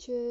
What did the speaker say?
cię